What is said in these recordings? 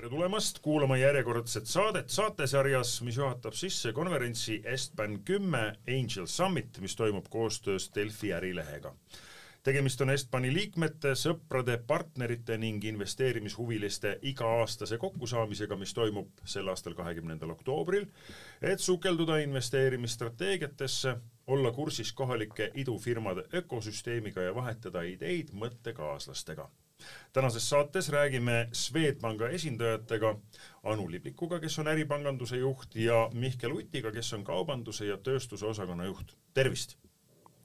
tere tulemast kuulama järjekordset saadet saatesarjas, mis juhatab sisse konverentsi Estban kümme Angel Summit, mis toimub koostöös Delfi ärilehega. tegemist on Estbani liikmete, sõprade, partnerite ning investeerimishuviliste iga-aastase kokkusaamisega, mis toimub sel aastal kahekümnendal oktoobril, et sukelduda investeerimisstrateegiatesse, olla kursis kohalike idufirmade ökosüsteemiga ja vahetada ideid mõttekaaslastega tänases saates räägime Swedbanka esindajatega Anu Liblikuga, kes on äripanganduse juht ja Mihkel Utiga, kes on kaubanduse ja tööstuse osakonna juht. tervist!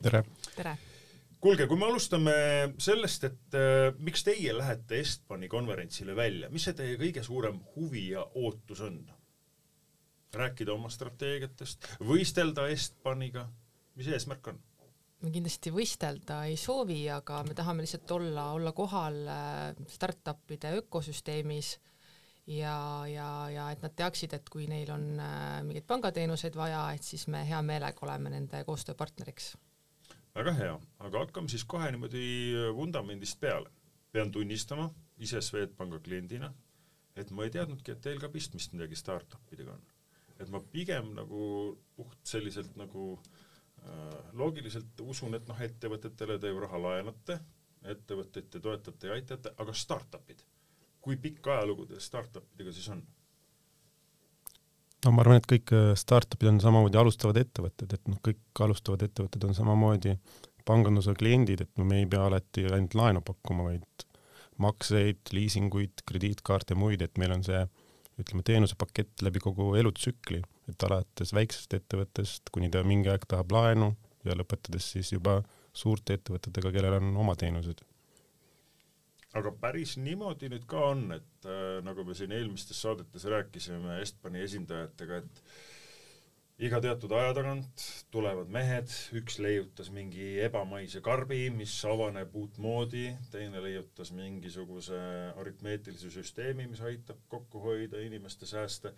tere! tere! kuulge, kui me alustame sellest, et äh, miks teie lähete Estbani konverentsile välja, mis see teie kõige suurem huvi ja ootus on? rääkida oma strateegiatest, võistelda Estbaniga, mis eesmärk on? Me kindlasti võistelda ei soovi, aga me tahame lihtsalt olla, olla kohal äh, startup'ide ökosüsteemis ja, ja, ja et nad teaksid, et kui neil on äh, mingeid pangateenuseid vaja, et siis me hea meelega oleme nende koostööpartneriks. väga hea, aga hakkame siis kohe niimoodi vundamendist peale. pean tunnistama ise Swedbanka kliendina, et ma ei teadnudki, et teil ka pistmist midagi startup idega on. et ma pigem nagu puht selliselt nagu äh, Äh, loogiliselt usun, et noh, ettevõtetele te ju raha laenate, ettevõtteid te toetate ja aitate, aga startup'id, kui pikk ajalugu teil startup idega siis on? no ma arvan, et kõik äh, startup'id on samamoodi alustavad ettevõtted, et noh, kõik alustavad ettevõtted on samamoodi panganduse kliendid, et no me ei pea alati ainult laenu pakkuma, vaid makseid, liisinguid, krediitkaarte ja muid, et meil on see ütleme, teenusepakett läbi kogu elutsükli et alates väiksest ettevõttest, kuni ta mingi aeg tahab laenu ja lõpetades siis juba suurte ettevõtetega, kellel on oma teenused. aga päris niimoodi nüüd ka on, et äh, nagu me siin eelmistes saadetes rääkisime Estbani esindajatega, et iga teatud aja tagant tulevad mehed, üks leiutas mingi ebamaise karbi, mis avaneb uutmoodi, teine leiutas mingisuguse aritmeetilise süsteemi, mis aitab kokku hoida inimeste sääste.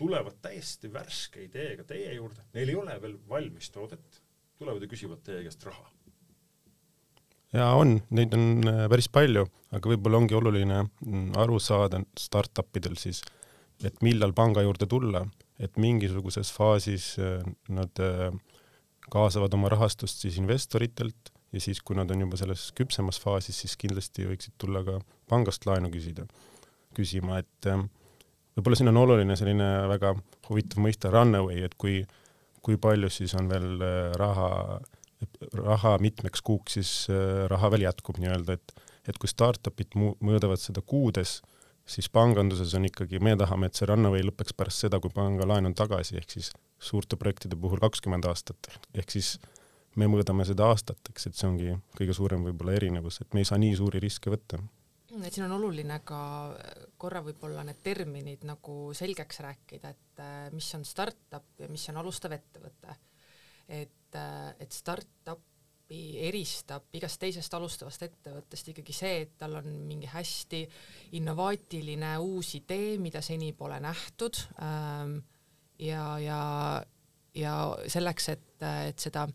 Tulevad täiesti värske ideega teie juurde, neil ei ole veel valmis toodet, tulevad ja küsivad teie käest raha. ja on, neid on äh, päris palju, aga võib-olla ongi oluline mm, aru saada startup idel siis, et millal panga juurde tulla, et mingisuguses faasis äh, nad äh, kaasavad oma rahastust siis investoritelt ja siis, kui nad on juba selles küpsemas faasis, siis kindlasti võiksid tulla ka pangast laenu küsida, küsima, et äh, võib-olla siin on oluline selline väga huvitav mõiste runaway, et kui, kui palju siis on veel raha, raha mitmeks kuuks siis raha veel jätkub nii-öelda, et, et kui startup'id mõõdavad seda kuudes, siis panganduses on ikkagi, me tahame, et see runaway lõpeks pärast seda, kui pangalaen on tagasi, ehk siis suurte projektide puhul kakskümmend aastat, ehk siis me mõõdame seda aastateks, et see ongi kõige suurem võib-olla erinevus, et me ei saa nii suuri riske võtta et siin on oluline ka korra võib-olla need terminid nagu selgeks rääkida, et äh, mis on startup ja mis on alustav ettevõte. et, äh, et startup'i eristab igast teisest alustavast ettevõttest ikkagi see, et tal on mingi hästi innovaatiline uus idee, mida seni pole nähtud ähm, ja, ja, ja selleks, et, et seda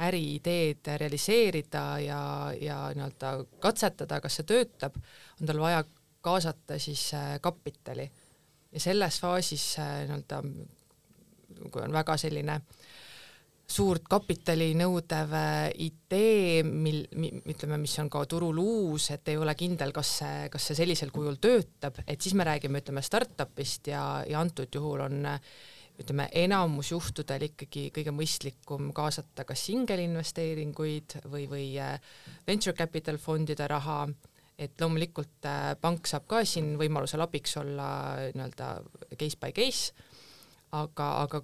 äriideed realiseerida ja, ja nii-öelda katsetada, kas see töötab, on tal vaja kaasata siis äh, kapitali. ja selles faasis äh, nii-öelda, kui on väga selline suurt kapitali nõudev äh, idee, mil, ütleme, mis on ka turul uus, et ei ole kindel, kas see, kas see sellisel kujul töötab, et siis me räägime, ütleme, startup'ist ja, ja antud juhul on ütleme, enamus juhtudel ikkagi kõige mõistlikum kaasata kas singelinvesteeringuid või, või äh, venture capital fondide raha, et loomulikult äh, pank saab ka siin võimalusel abiks olla nii-öelda case by case, aga, aga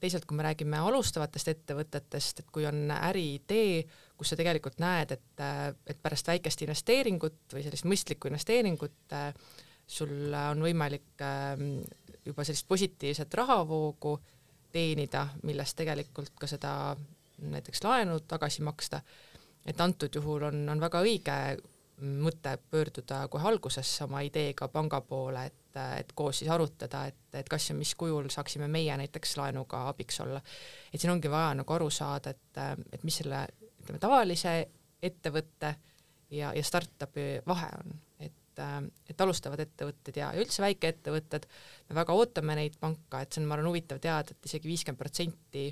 teisalt, kui me räägime alustavatest ettevõtetest, et kui on äriidee, kus sa tegelikult näed, et, et pärast väikest investeeringut või sellist mõistlikku investeeringut sul on võimalik juba sellist positiivset rahavoogu teenida, millest tegelikult ka seda näiteks laenu tagasi maksta, et antud juhul on, on väga õige mõte pöörduda kohe alguses oma ideega panga poole, et, et koos siis arutada, et, et kas ja mis kujul saaksime meie näiteks laenuga abiks olla. et siin ongi vaja nagu aru saada, et, et mis selle ütleme, tavalise ettevõtte ja, ja startup'i vahe on, et et alustavad ettevõtted ja, ja üldse väikeettevõtted, me väga ootame neid panka, et see on, ma arvan, huvitav teada, et isegi viiskümmend protsenti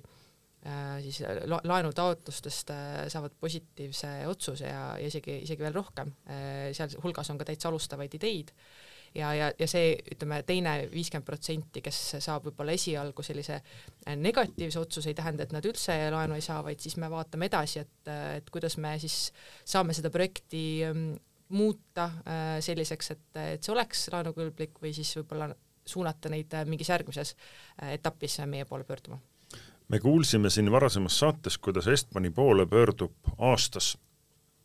siis äh, laenutaotlustest äh, saavad positiivse otsuse ja, ja isegi, isegi veel rohkem, sealhulgas on ka täitsa alustavaid ideid. Ja, ja, ja see, ütleme, teine viiskümmend protsenti, kes saab võib-olla esialgu sellise negatiivse otsuse, ei tähenda, et nad üldse laenu ei saa, vaid siis me vaatame edasi, et, et kuidas me siis saame seda projekti ähm, muuta selliseks, et, et see oleks laenukõlblik või siis võib-olla suunata neid mingis järgmises etapis meie poole pöörduma me kuulsime siin varasemas saates, kuidas Estbani poole pöördub aastas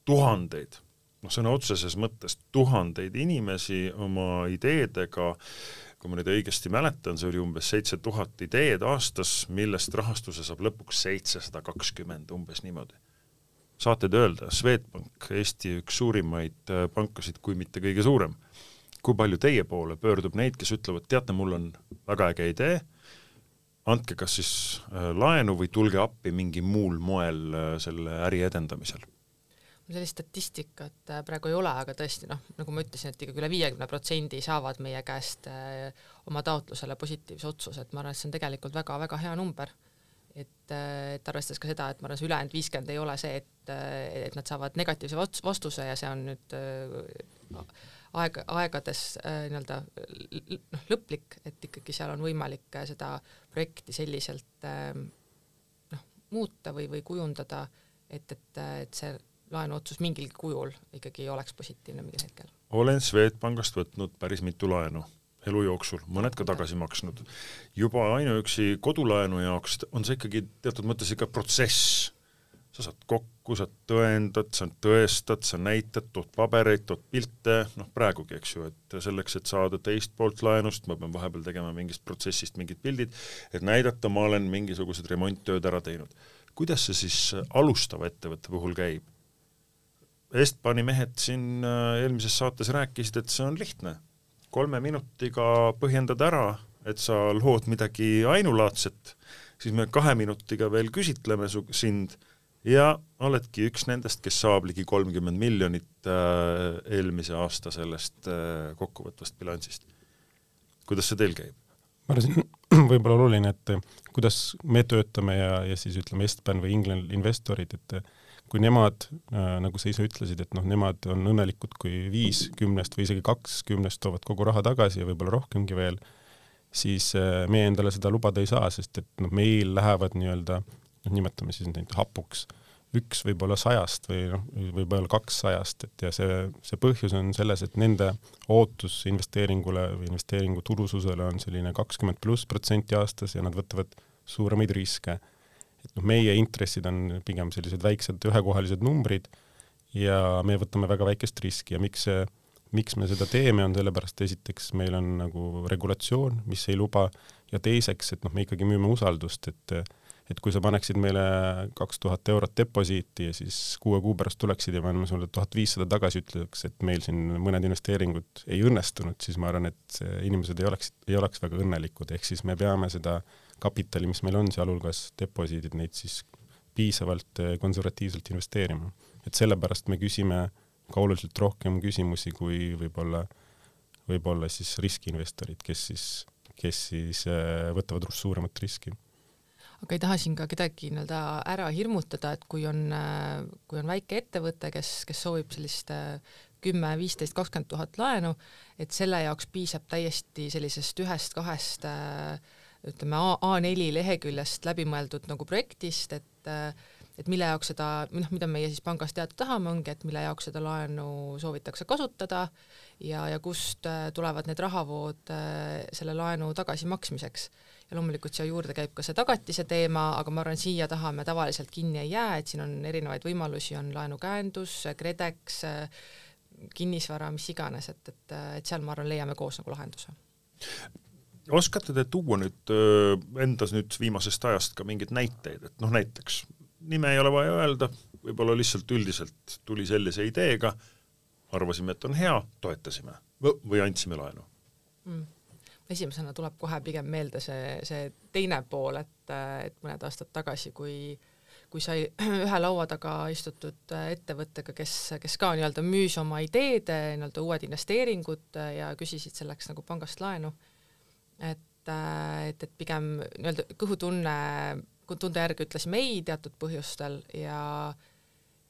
tuhandeid, noh, sõna otseses mõttes tuhandeid inimesi oma ideedega, kui ma nüüd õigesti mäletan, see oli umbes seitse tuhat ideed aastas, millest rahastuse saab lõpuks seitsesada kakskümmend, umbes niimoodi. saate te öelda, Swedbank, Eesti üks suurimaid äh, pankasid, kui mitte kõige suurem, kui palju teie poole pöördub neid, kes ütlevad, teate, mul on väga äge idee, andke kas siis äh, laenu või tulge appi mingil muul moel äh, selle äri edendamisel? sellist statistikat äh, praegu ei ole, aga tõesti noh, nagu ma ütlesin, et ikkagi üle viiekümne protsendi saavad meie käest oma taotlusele positiivse otsuse, et ma arvan, et see on tegelikult väga-väga hea number. et, et arvestades ka seda, et ma arvan, see ülejäänud viiskümmend ei ole see, et, et nad saavad negatiivse vastuse ja see on nüüd aeg, aegades äh, nii-öelda noh, lõplik, et ikkagi seal on võimalik äh, seda projekti selliselt äh, noh, muuta või, või kujundada, et, et, et see laenuotsus mingil kujul ikkagi oleks positiivne mingil hetkel. olen Swedbankist võtnud päris mitu laenu elu jooksul, mõned ka tagasi maksnud. juba ainuüksi kodulaenu jaoks on see ikkagi teatud mõttes ikka protsess sa saad kokku, sa tõendad, sa tõestad, sa näitad, tood pabereid, tood pilte, noh praegugi, eks ju, et selleks, et saada teist poolt laenust, ma pean vahepeal tegema mingist protsessist mingid pildid, et näidata, ma olen mingisugused remonttööd ära teinud. kuidas see siis alustava ettevõtte puhul käib? Estbani mehed siin äh, eelmises saates rääkisid, et see on lihtne. kolme minutiga põhjendad ära, et sa lood midagi ainulaadset, siis me kahe minutiga veel küsitleme su, sind ja oledki üks nendest, kes saab ligi kolmkümmend miljonit äh, eelmise aasta sellest äh, kokkuvõtvast bilansist. kuidas see teil käib? ma arvan, see on võib-olla oluline, et äh, kuidas me töötame ja, ja siis ütleme, Estban või England investorid, et äh, kui nemad äh,, nagu sa ise ütlesid, et noh, nemad on õnnelikud, kui viis kümnest või isegi kaks kümnest toovad kogu raha tagasi ja võib-olla rohkemgi veel, siis äh, meie endale seda lubada ei saa, sest et noh, meil lähevad nii-öelda äh, nimetame siis neid hapuks, üks võib-olla sajast või noh, võib-olla kaks sajast, et ja see, see põhjus on selles, et nende ootus investeeringule või investeeringu turususele on selline kakskümmend pluss protsenti aastas ja nad võtavad suuremaid riske. et noh, meie intressid on pigem sellised väiksed ühekohalised numbrid ja me võtame väga väikest riski ja miks see miks me seda teeme, on sellepärast, esiteks meil on nagu regulatsioon, mis ei luba, ja teiseks, et noh, me ikkagi müüme usaldust, et et kui sa paneksid meile kaks tuhat eurot deposiiti ja siis kuue kuu pärast tuleksid ja me anname sulle tuhat viissada tagasi, ütleks, et meil siin mõned investeeringud ei õnnestunud, siis ma arvan, et inimesed ei oleks, ei oleks väga õnnelikud, ehk siis me peame seda kapitali, mis meil on, sealhulgas deposiidid, neid siis piisavalt eh, konservatiivselt investeerima. et sellepärast me küsime ka oluliselt rohkem küsimusi kui võib-olla, võib-olla siis riskiinvestorid, kes siis, kes siis eh, võtavad suuremat riski aga ei taha siin ka kedagi nii-öelda ära hirmutada, et kui on, kui on väike ettevõte, kes, kes soovib sellist kümme, viisteist, kakskümmend tuhat laenu, et selle jaoks piisab täiesti sellisest ühest-kahest ütleme A, A4 leheküljest läbimõeldud nagu projektist, et et mille jaoks seda, noh, mida meie siis pangas teada tahame, ongi, et mille jaoks seda laenu soovitakse kasutada ja, ja kust tulevad need rahavood selle laenu tagasimaksmiseks ja loomulikult siia juurde käib ka see tagatise teema, aga ma arvan, siia taha me tavaliselt kinni ei jää, et siin on erinevaid võimalusi, on laenukäendus, KredEx, kinnisvara, mis iganes, et, et, et seal ma arvan, leiame koos nagu lahenduse. oskate te tuua nüüd endas nüüd viimasest ajast ka mingeid näiteid, et noh, näiteks nime ei ole vaja öelda, võib-olla lihtsalt üldiselt tuli sellise ideega, arvasime, et on hea, toetasime või andsime laenu mm esimesena tuleb kohe pigem meelde see, see teine pool, et, et mõned aastad tagasi, kui kui sai ühe laua taga istutud ettevõttega, kes, kes ka nii-öelda müüs oma ideed, nii-öelda uued investeeringud ja küsisid selleks nagu pangast laenu, et, et, et pigem nii-öelda kõhutunne, tunde järgi ütles ei teatud põhjustel ja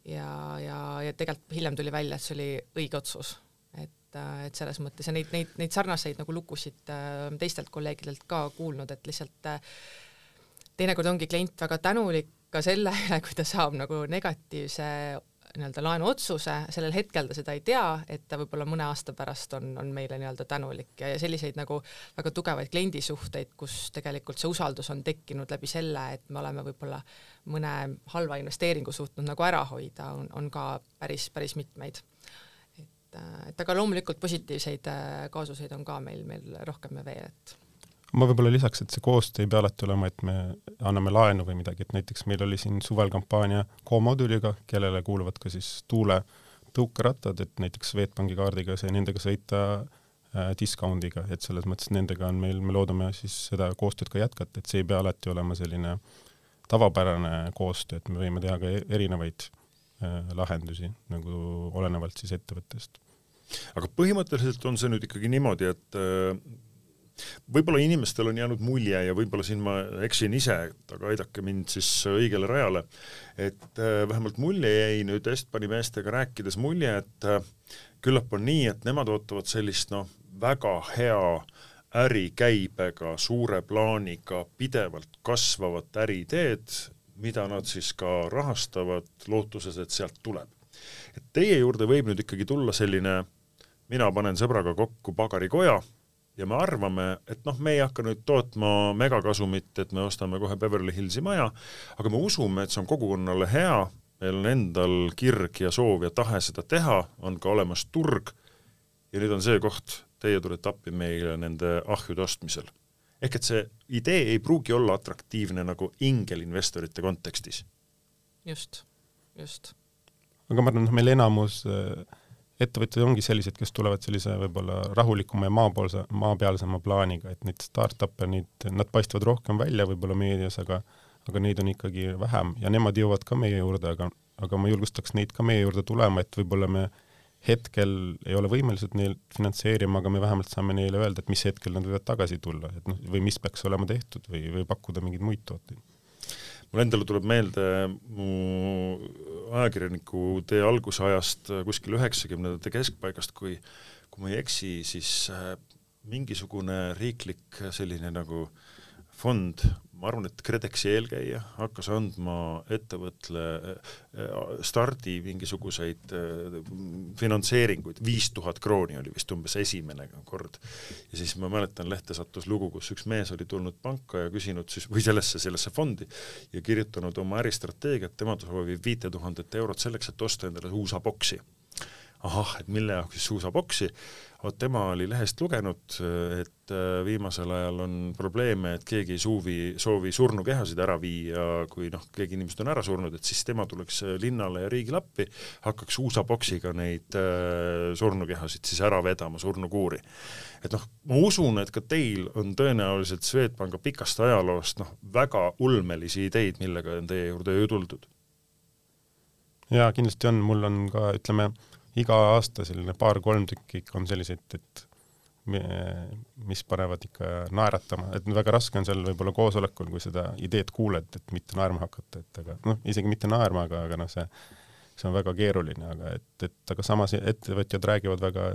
ja, ja, ja tegelikult hiljem tuli välja, et see oli õige otsus et, et selles mõttes. Ja neid, neid, neid sarnaseid nagu lugusid äh, teistelt kolleegidelt ka kuulnud, et lihtsalt äh, teinekord ongi klient väga tänulik ka selle üle, kui ta saab nagu negatiivse nii-öelda laenuotsuse, sellel hetkel ta seda ei tea, et ta võib-olla mõne aasta pärast on, on meile nii-öelda tänulik. Ja, ja selliseid nagu väga tugevaid kliendisuhteid, kus tegelikult see usaldus on tekkinud läbi selle, et me oleme võib-olla mõne halva investeeringu suutnud nagu ära hoida, on, on ka päris, päris mitmeid et, et aga loomulikult positiivseid äh, kaasuseid on ka meil, meil rohkem ja veel, et ma võib-olla lisaks, et see koostöö ei pea alati olema, et me anname laenu või midagi, et näiteks meil oli siin suvel kampaania Co-moduliga, kellele kuuluvad ka siis tuule tõukerattad, et näiteks Swedbanki kaardiga sai nendega sõita äh, discount'iga, et selles mõttes nendega on meil, me loodame siis seda koostööd ka jätkata, et see ei pea alati olema selline tavapärane koostöö, et me võime teha ka e-, erinevaid Äh, lahendusi nagu olenevalt siis ettevõttest. aga põhimõtteliselt on see nüüd ikkagi niimoodi, et äh, võib-olla inimestel on jäänud mulje ja võib-olla siin ma eksin ise, aga aidake mind siis õigele rajale, et äh, vähemalt mulje jäi nüüd Estbani meestega rääkides mulje, et küllap on nii, et nemad ootavad sellist noh, väga hea ärikäibega, suure plaaniga, pidevalt kasvavat äriideed, mida nad siis ka rahastavad lootuses, et sealt tuleb. et teie juurde võib nüüd ikkagi tulla selline, mina panen sõbraga kokku pagarikoja ja me arvame, et noh, me ei hakka nüüd tootma megakasumit, et me ostame kohe Beverly Hillsi maja, aga me usume, et see on kogukonnale hea, meil on endal kirg ja soov ja tahe seda teha, on ka olemas turg ja nüüd on see koht, teie tulete appi meile nende ahjude ostmisel ehk et see idee ei pruugi olla atraktiivne nagu ingelinvestorite kontekstis. just, just. aga ma arvan, noh, meil enamus äh, ettevõtjad ongi sellised, kes tulevad sellise võib-olla rahulikuma ja maapoolse, maapealsema plaaniga, et neid startup'e, neid, nad paistavad rohkem välja võib-olla meedias, aga aga neid on ikkagi vähem ja nemad jõuavad ka meie juurde, aga, aga ma julgustaks neid ka meie juurde tulema, et võib-olla me äh, hetkel ei ole võimelised neil finantseerima, aga me vähemalt saame neile öelda, et mis hetkel nad võivad tagasi tulla, et noh, või mis peaks olema tehtud või, või pakkuda mingeid muid tooteid. mul endale tuleb meelde mu ajakirjaniku tee algusajast kuskil üheksakümnendate keskpaigast, kui kui ma ei eksi, siis äh, mingisugune riiklik selline nagu fond ma arvan, et KredExi eelkäija hakkas andma ettevõtle äh, stardi mingisuguseid äh, finantseeringuid, viis tuhat krooni oli vist umbes esimene kord. ja siis ma mäletan, lehte sattus lugu, kus üks mees oli tulnud panka ja küsinud siis, või sellesse, sellesse fondi ja kirjutanud oma äristrateegiat, tema soovib viite tuhandet eurot selleks, et osta endale suusaboksi ahah, et mille jaoks siis suusaboksi, vot tema oli lehest lugenud, et äh, viimasel ajal on probleeme, et keegi ei soovi, soovi surnukehasid ära viia, kui noh, keegi inimesed on ära surnud, et siis tema tuleks äh, linnale ja riigile appi, hakkaks suusaboksiga neid äh, surnukehasid siis ära vedama, surnukuuri. et noh, ma usun, et ka teil on tõenäoliselt Swedbanka pikast ajaloost noh, väga ulmelisi ideid, millega on teie juurde ju tuldud. jaa, kindlasti on, mul on ka, ütleme, iga aasta selline paar-kolm tükki ikka on selliseid, et mis panevad ikka naeratama, et väga raske on seal võib-olla koosolekul, kui seda ideed kuuled, et mitte naerma hakata, et aga noh, isegi mitte naerma, aga, aga noh, see, see on väga keeruline, aga et, et aga samas ettevõtjad räägivad väga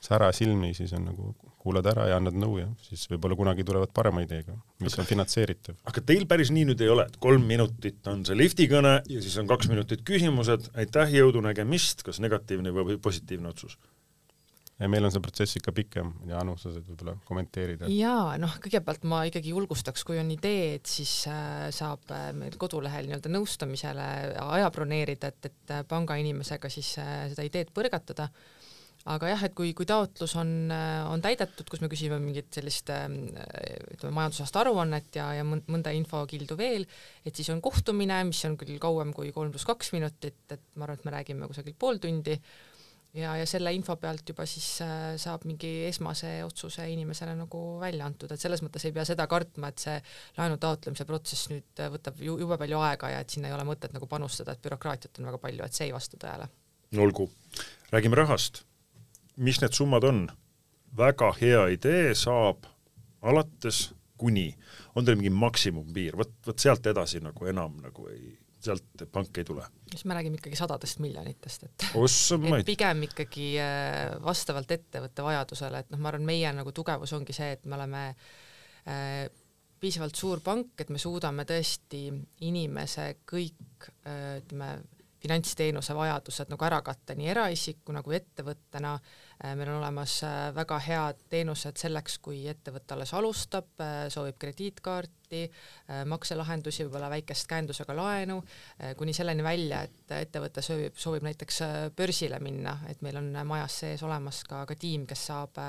särasilmi, siis on nagu kuulad ära ja annad nõu ja siis võib-olla kunagi tulevad parema ideega, mis aga, on finantseeritav. aga teil päris nii nüüd ei ole, et kolm minutit on see liftikõne ja siis on kaks minutit küsimused, aitäh, jõudu, nägemist, kas negatiivne või positiivne otsus? ja meil on see protsess ikka pikem ja Anu, sa saad võib-olla kommenteerida. jaa, noh, kõigepealt ma ikkagi julgustaks, kui on idee, et siis äh, saab äh, meil kodulehel nii-öelda nõustamisele aja broneerida, et, et äh, pangainimesega siis seda ideed põrgatada aga jah, et kui, kui taotlus on, on täidetud, kus me küsime mingit sellist ütleme, majandusaasta aruannet ja, ja mõnda infokildu veel, et siis on kohtumine, mis on küll kauem kui kolm pluss kaks minutit, et ma arvan, et me räägime kusagil pool tundi, ja, ja selle info pealt juba siis äh, saab mingi esmase otsuse inimesele nagu välja antud, et selles mõttes ei pea seda kartma, et see laenu taotlemise protsess nüüd äh, võtab ju jube palju aega ja et sinna ei ole mõtet nagu panustada, et bürokraatiat on väga palju, et see ei vasta tõele. olgu, räägime rahast. Mis need summad on? väga hea idee saab alates kuni, on teil mingi maksimumpiir, vot, vot sealt edasi nagu enam nagu ei sealt pank ei tule. siis me räägime ikkagi sadadest miljonitest, et et pigem ikkagi äh, vastavalt ettevõtte vajadusele, et noh, ma arvan, meie nagu tugevus ongi see, et me oleme äh, piisavalt suur pank, et me suudame tõesti inimese kõik äh, ütleme, finantsteenuse vajadused nagu ära katta nii eraisiku nagu ettevõttena, äh, meil on olemas äh, väga head teenused selleks, kui ettevõte alles alustab, äh, soovib krediitkaarti, makselahendusi, võib-olla väikest käendusega laenu, kuni selleni välja, et ettevõte soovib, soovib näiteks börsile minna, et meil on majas sees olemas ka, ka tiim, kes saab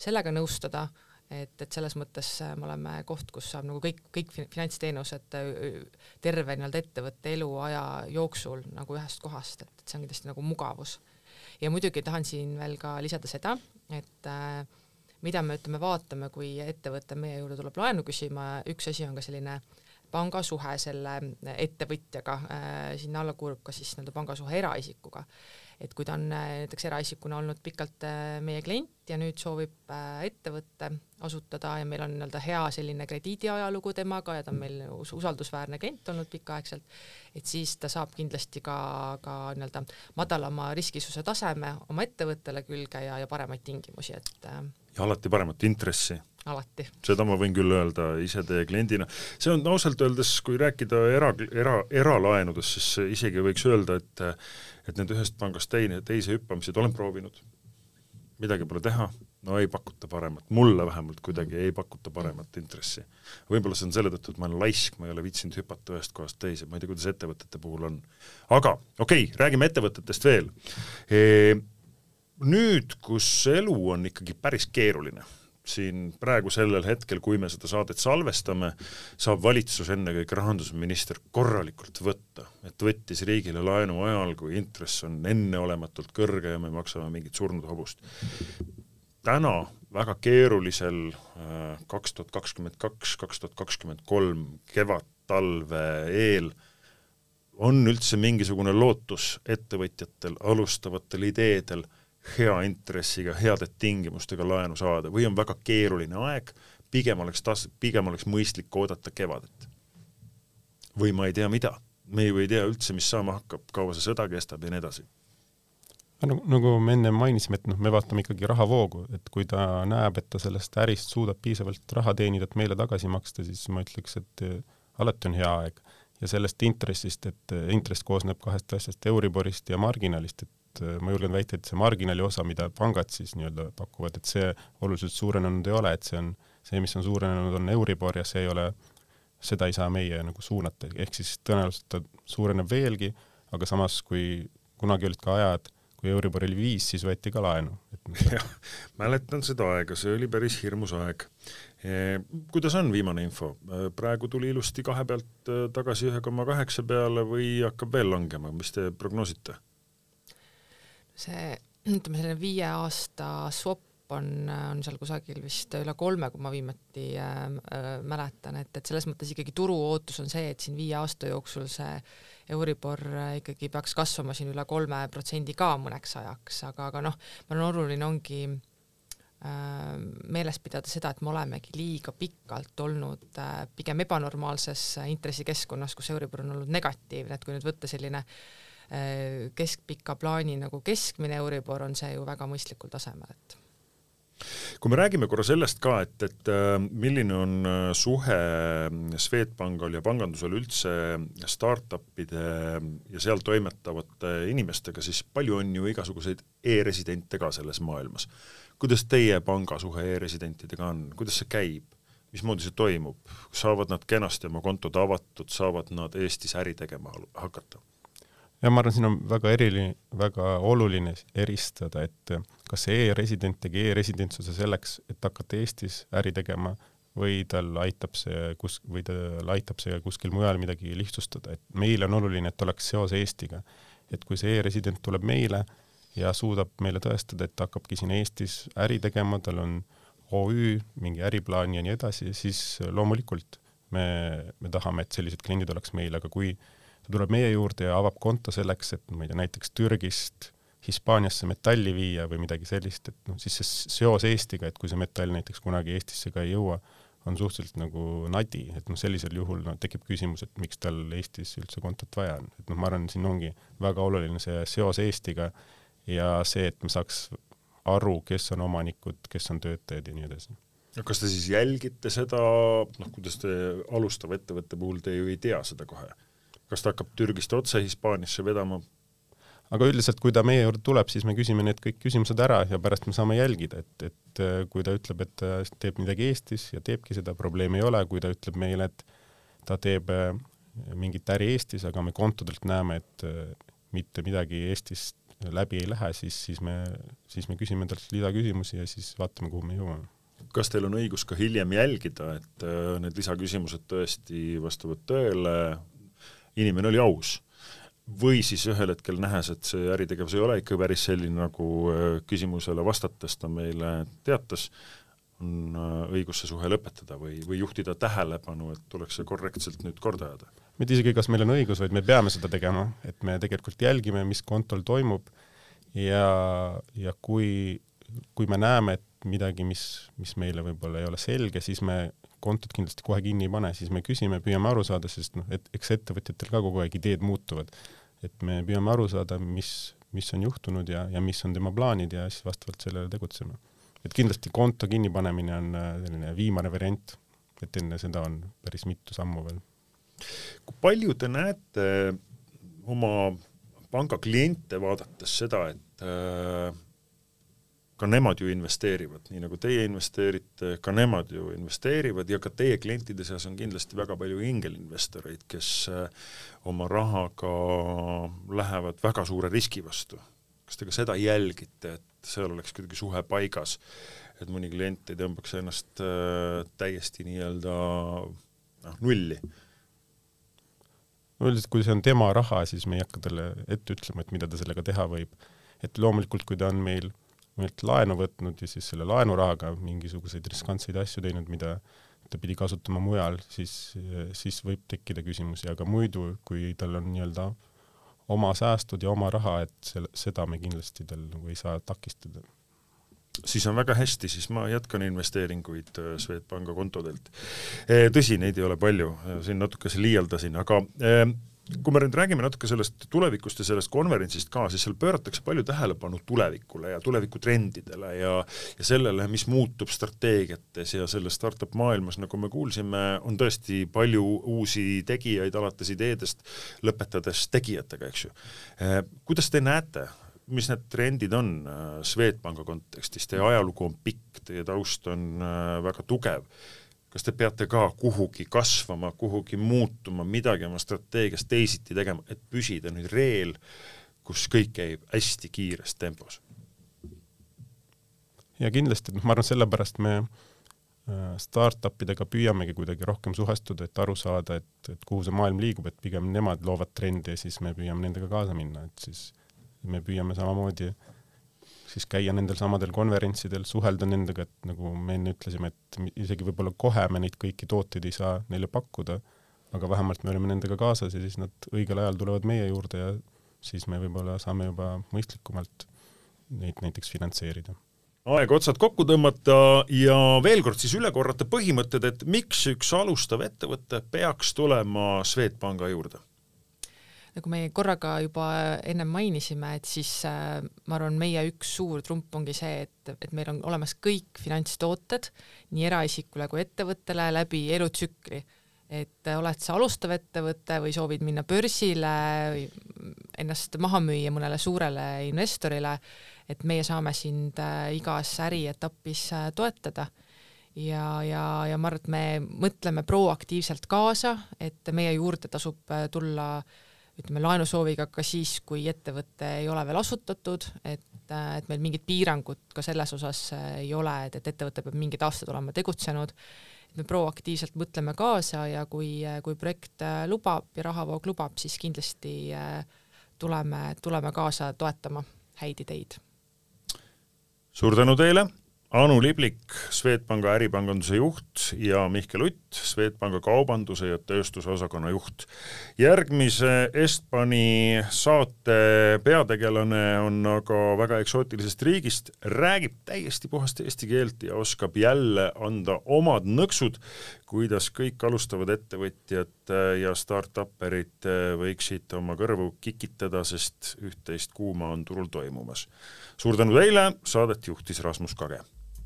sellega nõustada et, et selles mõttes äh, me oleme koht, kus saab nagu kõik, kõik finantsteenused äh, terve nii-öelda ettevõtte eluaja jooksul nagu ühest kohast, et, et see on kindlasti nagu mugavus. Ja muidugi tahan siin veel ka lisada seda, et äh, mida me ütleme, vaatame, kui ettevõte meie juurde tuleb laenu küsima, üks asi on ka selline pangasuhe selle ettevõtjaga äh,, sinna alla kuulub ka siis nii-öelda pangasuhe eraisikuga et kui ta on äh, näiteks eraisikuna olnud pikalt äh, meie klient ja nüüd soovib äh, ettevõtte asutada ja meil on nii-öelda hea selline krediidiajalugu temaga ja ta on meil usaldusväärne klient olnud pikaaegselt, et siis ta saab kindlasti ka, ka nii-öelda madalama riskisuse taseme oma ettevõttele külge ja, ja paremaid tingimusi, et ja alati paremat intressi alati. seda ma võin küll öelda ise teie kliendina. see on ausalt öeldes, kui rääkida era, era, eralaenudest, siis isegi võiks öelda, et et need ühest pangast teine, teise hüppamised olen proovinud. midagi pole teha, no ei pakuta paremat, mulle vähemalt kuidagi ei pakuta paremat intressi. võib-olla see on selle tõttu, et ma olen laisk, ma ei ole viitsinud hüpata ühest kohast teise, ma ei tea, kuidas ettevõtete puhul on. aga okei okay,, räägime ettevõtetest veel e,. nüüd, kus elu on ikkagi päris keeruline siin praegu sellel hetkel, kui me seda saadet salvestame, saab valitsus, ennekõike rahandusminister, korralikult võtta, et võttis riigile laenu ajal, kui intress on enneolematult kõrge ja me maksame mingit surnud hobust. täna väga keerulisel äh, kaks tuhat kakskümmend kaks, kaks tuhat kakskümmend kolm kevad-talve eel on üldse mingisugune lootus ettevõtjatel, alustavatel ideedel hea intressiga, heade tingimustega laenu saada või on väga keeruline aeg, pigem oleks tas-, pigem oleks mõistlik oodata kevadet. või ma ei tea mida, me ju ei tea üldse, mis saama hakkab, kaua see sõda kestab ja nii edasi nagu, nagu me enne mainisime, et noh, me vaatame ikkagi rahavoogu, et kui ta näeb, et ta sellest ärist suudab piisavalt raha teenida, et meile tagasi maksta, siis ma ütleks, et eh, alati on hea aeg. ja sellest intressist, et eh, intress koosneb kahest asjast, Euriborist ja marginalist, et et äh, ma julgen väita, et see marginaali osa, mida pangad siis nii-öelda pakuvad, et see oluliselt suurenenud ei ole, et see on, see, mis on suurenenud, on Euribor ja see ei ole, seda ei saa meie nagu suunata, ehk siis tõenäoliselt ta suureneb veelgi, aga samas, kui kunagi olid ka ajad, kui Euribor oli viis, siis võeti ka laenu. jah, mäletan seda aega, see oli päris hirmus aeg. E, kuidas on viimane info, e, praegu tuli ilusti kahe pealt e, tagasi ühe koma kaheksa peale või hakkab veel langema, mis te prognoosite? See ütleme, selline viie aasta swap on, on seal kusagil vist üle kolme, kui ma viimati äh, äh, mäletan, et, et selles mõttes ikkagi turu ootus on see, et siin viie aasta jooksul see Euribor äh, ikkagi peaks kasvama siin üle kolme protsendi ka mõneks ajaks, aga, aga noh, ma arvan, oluline ongi äh, meeles pidada seda, et me olemegi liiga pikalt olnud äh, pigem ebanormaalses intressikeskkonnas, kus Euribor on olnud negatiivne, et kui nüüd võtta selline äh, Äh, keskpika plaani nagu keskmine Euribor on see ju väga mõistlikul tasemel, et kui me räägime korra sellest ka, et, et äh, milline on äh, suhe Swedbankal ja pangandusel üldse startup'ide ja seal toimetavate inimestega, siis palju on ju igasuguseid e-residente ka selles maailmas. kuidas teie panga suhe e-residentidega on, kuidas see käib? mismoodi see toimub, saavad nad kenasti oma kontod avatud, saavad nad Eestis äri tegema hakata? Ja ma arvan, siin on väga eriline, väga oluline eristada, et kas see e-resident tegi e-residentsuse selleks, et hakata Eestis äri tegema või tal aitab see kus, või tal aitab see kuskil mujal midagi lihtsustada, et meile on oluline, et oleks seos Eestiga. et kui see e-resident tuleb meile ja suudab meile tõestada, et ta hakkabki siin Eestis äri tegema, tal on OÜ, mingi äriplaan ja nii edasi, siis loomulikult me, me tahame, et sellised kliendid oleks meil, aga kui ta tuleb meie juurde ja avab konto selleks, et ma ei tea, näiteks Türgist Hispaaniasse metalli viia või midagi sellist, et noh, siis see seos Eestiga, et kui see metall näiteks kunagi Eestisse ka ei jõua, on suhteliselt nagu nadi, et noh, sellisel juhul no, tekib küsimus, et miks tal Eestis üldse kontot vaja on, et noh, ma arvan, siin ongi väga oluline see seos Eestiga ja see, et me saaks aru, kes on omanikud, kes on töötajad ja nii edasi. kas te siis jälgite seda, noh, kuidas te alustava ettevõtte puhul te ju ei tea seda kohe, kas ta hakkab Türgist otse Hispaaniasse vedama? aga üldiselt, kui ta meie juurde tuleb, siis me küsime need kõik küsimused ära ja pärast me saame jälgida, et, et kui ta ütleb, et ta teeb midagi Eestis ja teebki seda, probleemi ei ole, kui ta ütleb meile, et ta teeb äh, mingit äri Eestis, aga me kontodelt näeme, et äh, mitte midagi Eestist läbi ei lähe, siis, siis me, siis me küsime talt lisaküsimusi ja siis vaatame, kuhu me jõuame. kas teil on õigus ka hiljem jälgida, et äh, need lisaküsimused tõesti vastavad tõele, inimene oli aus? või siis ühel hetkel nähes, et see äritegevus ei ole ikka päris selline, nagu äh, küsimusele vastates ta meile teatas, on äh, õigus see suhe lõpetada või, või juhtida tähelepanu, et tuleks see korrektselt nüüd korda ajada mitte isegi, kas meil on õigus, vaid me peame seda tegema, et me tegelikult jälgime, mis kontol toimub ja, ja kui, kui me näeme, et midagi, mis, mis meile võib-olla ei ole selge, siis me kontot kindlasti kohe kinni ei pane, siis me küsime, püüame aru saada, sest noh, et eks ettevõtjatel ka kogu aeg ideed muutuvad. et me püüame aru saada, mis, mis on juhtunud ja, ja mis on tema plaanid ja siis vastavalt sellele tegutseme. et kindlasti konto kinnipanemine on äh, selline viimane variant, et enne seda on päris mitu sammu veel kui palju te näete oma panga kliente vaadates seda, et äh, ka nemad ju investeerivad, nii nagu teie investeerite, ka nemad ju investeerivad ja ka teie klientide seas on kindlasti väga palju ingelinvestoreid, kes äh, oma rahaga lähevad väga suure riski vastu. kas te ka seda jälgite, et seal oleks kuidagi suhe paigas, et mõni klient ei tõmbaks ennast äh, täiesti nii-öelda noh, nulli üldiselt, kui see on tema raha, siis me ei hakka talle ette ütlema, et mida ta sellega teha võib. et loomulikult, kui ta on meil, meilt laenu võtnud ja siis selle laenurahaga mingisuguseid riskantseid asju teinud, mida ta pidi kasutama mujal, siis, siis võib tekkida küsimusi, aga muidu, kui tal on nii-öelda oma säästud ja oma raha, et selle, seda me kindlasti tal nagu ei saa takistada. Siis on väga hästi, siis ma jätkan investeeringuid äh, Swedbanka kontodelt. Äh, tõsi, neid ei ole palju, äh, siin natukese liialdasin, aga kui me nüüd räägime natuke sellest tulevikust ja sellest konverentsist ka, siis seal pööratakse palju tähelepanu tulevikule ja tulevikutrendidele ja ja sellele, mis muutub strateegiates ja selles startup maailmas, nagu me kuulsime, on tõesti palju uusi tegijaid, alates ideedest, lõpetades tegijatega, eks ju. kuidas te näete mis need trendid on äh, Swedbanka kontekstis, teie ajalugu on pikk, teie taust on äh, väga tugev, kas te peate ka kuhugi kasvama, kuhugi muutuma, midagi oma strateegias teisiti tegema, et püsida nüüd reel, kus kõik käib hästi kiires tempos? ja kindlasti, noh, ma arvan, sellepärast me äh, startup idega püüamegi kuidagi rohkem suhestuda, et aru saada, et, et kuhu see maailm liigub, et pigem nemad loovad trendi ja siis me püüame nendega kaasa minna, et siis me püüame samamoodi siis käia nendel samadel konverentsidel, suhelda nendega, et nagu me enne ütlesime, et isegi võib-olla kohe me neid kõiki tooteid ei saa neile pakkuda, aga vähemalt me oleme nendega kaasas ja siis nad õigel ajal tulevad meie juurde ja siis me võib-olla saame juba mõistlikumalt neid näiteks finantseerida. Aeg otsad kokku tõmmata ja veel kord siis üle korrata põhimõtted, et miks üks alustav ettevõte peaks tulema Swedbanka juurde nagu me korraga juba ennem mainisime, et siis äh, ma arvan, meie üks suur trump ongi see, et, et meil on olemas kõik finantstooted nii eraisikule kui ettevõttele läbi elutsükli. et oled sa alustav ettevõte või soovid minna börsile või ennast maha müüa mõnele suurele investorile, et meie saame sind äh, igas ärietapis äh, toetada ja, ja, ja ma arvan, et me mõtleme proaktiivselt kaasa, et meie juurde tasub tulla äh, ütleme laenusooviga ka siis, kui ettevõte ei ole veel asutatud, et, et meil mingit piirangut ka selles osas äh, ei ole, et, et ettevõte peab mingid aastad olema tegutsenud, et me proaktiivselt mõtleme kaasa ja kui, kui projekt äh, lubab ja rahavoog lubab, siis kindlasti äh, tuleme, tuleme kaasa toetama häid ideid. suur tänu teile Anu Liblik, Swedbanka äripanganduse juht ja Mihkel Utt, Swedbanka kaubanduse ja tööstuse osakonna juht. järgmise Estbani saate peategelane on aga väga eksootilisest riigist, räägib täiesti puhast eesti keelt ja oskab jälle anda omad nõksud, kuidas kõik alustavad ettevõtjad ja startup'erid võiksid oma kõrvu kikitada, sest üht-teist kuuma on turul toimumas. suur tänu teile, saadet juhtis Rasmus Kage